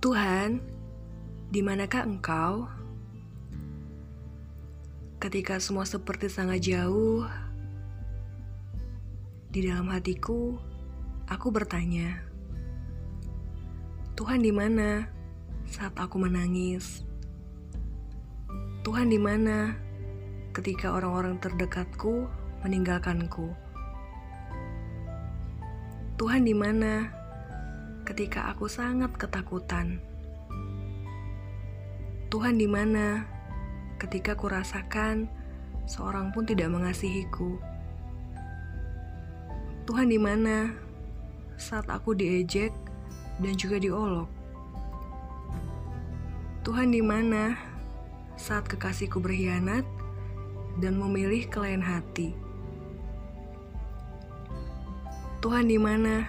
Tuhan, di manakah Engkau? Ketika semua seperti sangat jauh, di dalam hatiku aku bertanya, Tuhan di mana saat aku menangis? Tuhan di mana ketika orang-orang terdekatku meninggalkanku? Tuhan di mana ketika aku sangat ketakutan. Tuhan di mana ketika ku rasakan seorang pun tidak mengasihiku. Tuhan di mana saat aku diejek dan juga diolok. Tuhan di mana saat kekasihku berkhianat dan memilih ke lain hati. Tuhan di mana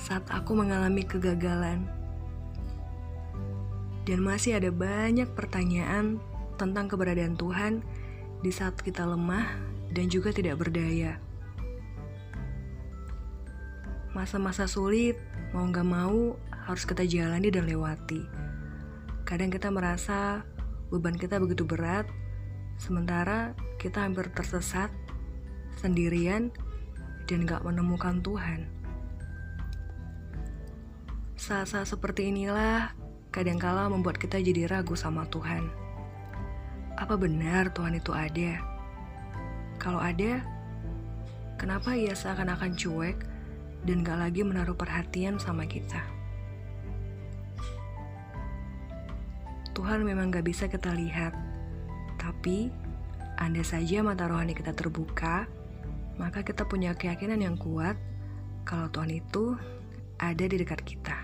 saat aku mengalami kegagalan. Dan masih ada banyak pertanyaan tentang keberadaan Tuhan di saat kita lemah dan juga tidak berdaya. Masa-masa sulit, mau gak mau, harus kita jalani dan lewati. Kadang kita merasa beban kita begitu berat, sementara kita hampir tersesat, sendirian, dan gak menemukan Tuhan. Saat-saat seperti inilah kadangkala membuat kita jadi ragu sama Tuhan. Apa benar Tuhan itu ada? Kalau ada, kenapa ia seakan-akan cuek dan gak lagi menaruh perhatian sama kita? Tuhan memang gak bisa kita lihat, tapi anda saja mata rohani kita terbuka, maka kita punya keyakinan yang kuat kalau Tuhan itu ada di dekat kita.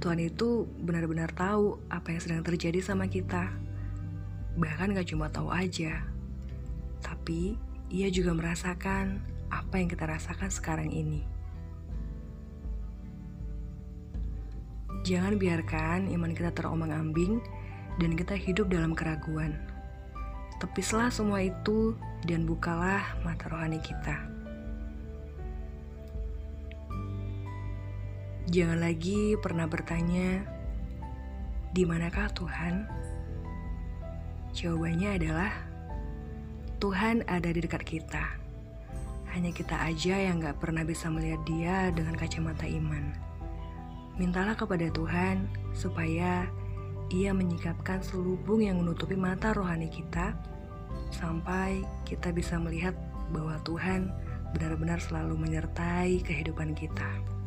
Tuhan itu benar-benar tahu apa yang sedang terjadi sama kita. Bahkan gak cuma tahu aja, tapi ia juga merasakan apa yang kita rasakan sekarang ini. Jangan biarkan iman kita terombang-ambing dan kita hidup dalam keraguan. Tepislah semua itu dan bukalah mata rohani kita. Jangan lagi pernah bertanya, "Di manakah Tuhan?" Jawabannya adalah Tuhan ada di dekat kita. Hanya kita aja yang gak pernah bisa melihat Dia dengan kacamata iman. Mintalah kepada Tuhan supaya Ia menyikapkan selubung yang menutupi mata rohani kita, sampai kita bisa melihat bahwa Tuhan benar-benar selalu menyertai kehidupan kita.